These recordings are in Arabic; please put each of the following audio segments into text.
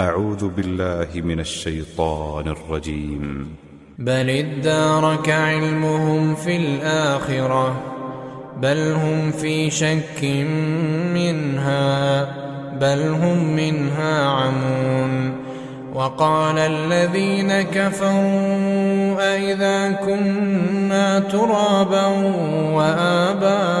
أعوذ بالله من الشيطان الرجيم. بل ادارك علمهم في الآخرة بل هم في شك منها بل هم منها عمون. وقال الذين كفروا أئذا كنا ترابا وآباؤنا؟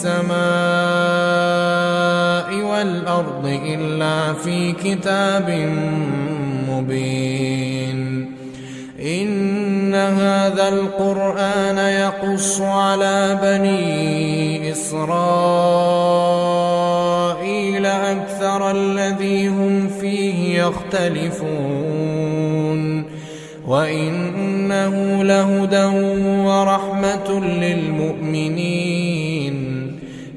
السماء والأرض إلا في كتاب مبين. إن هذا القرآن يقص على بني إسرائيل أكثر الذي هم فيه يختلفون. وإنه لهدى ورحمة للمؤمنين.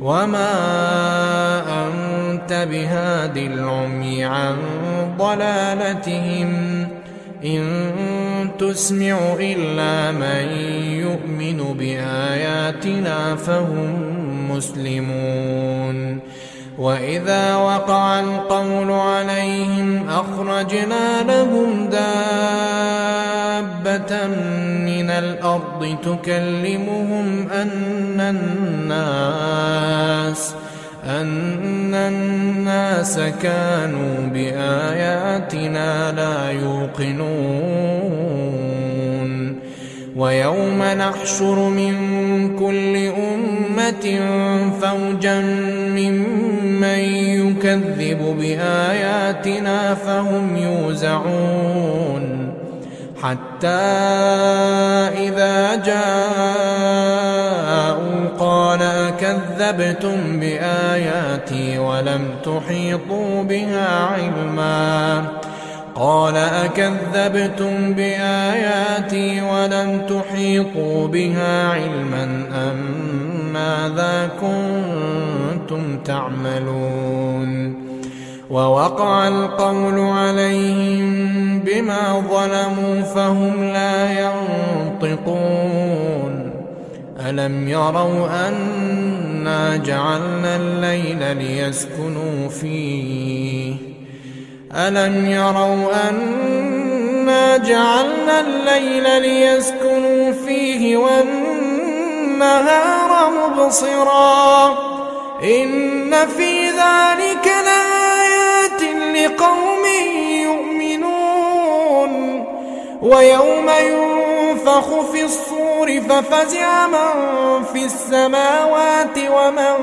وما أنت بهاد العمي عن ضلالتهم إن تسمع إلا من يؤمن بآياتنا فهم مسلمون وإذا وقع القول عليهم أخرجنا لهم دابة من الأرض تكلمهم أن الناس أن الناس كانوا بآياتنا لا يوقنون. ويوم نحشر من كل أمة فوجا ممن يكذب بآياتنا فهم يوزعون. حتى إذا جاءوا قال أكذبتم بآياتي ولم تحيطوا بها علما. قال أكذبتم بآياتي ولم تحيطوا بها علما أم ماذا كنتم تعملون؟ ووقع القول عليهم بما ظلموا فهم لا ينطقون. ألم يروا أنا جعلنا الليل ليسكنوا فيه؟ ألم يروا أنا جعلنا الليل ليسكنوا فيه والنهار مبصرا؟ إن في ذلك لقوم يؤمنون ويوم ينفخ في الصور ففزع من في السماوات ومن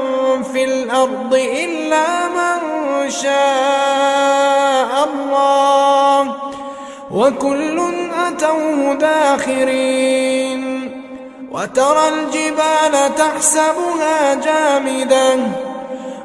في الأرض إلا من شاء الله وكل أتوه داخرين وترى الجبال تحسبها جامدة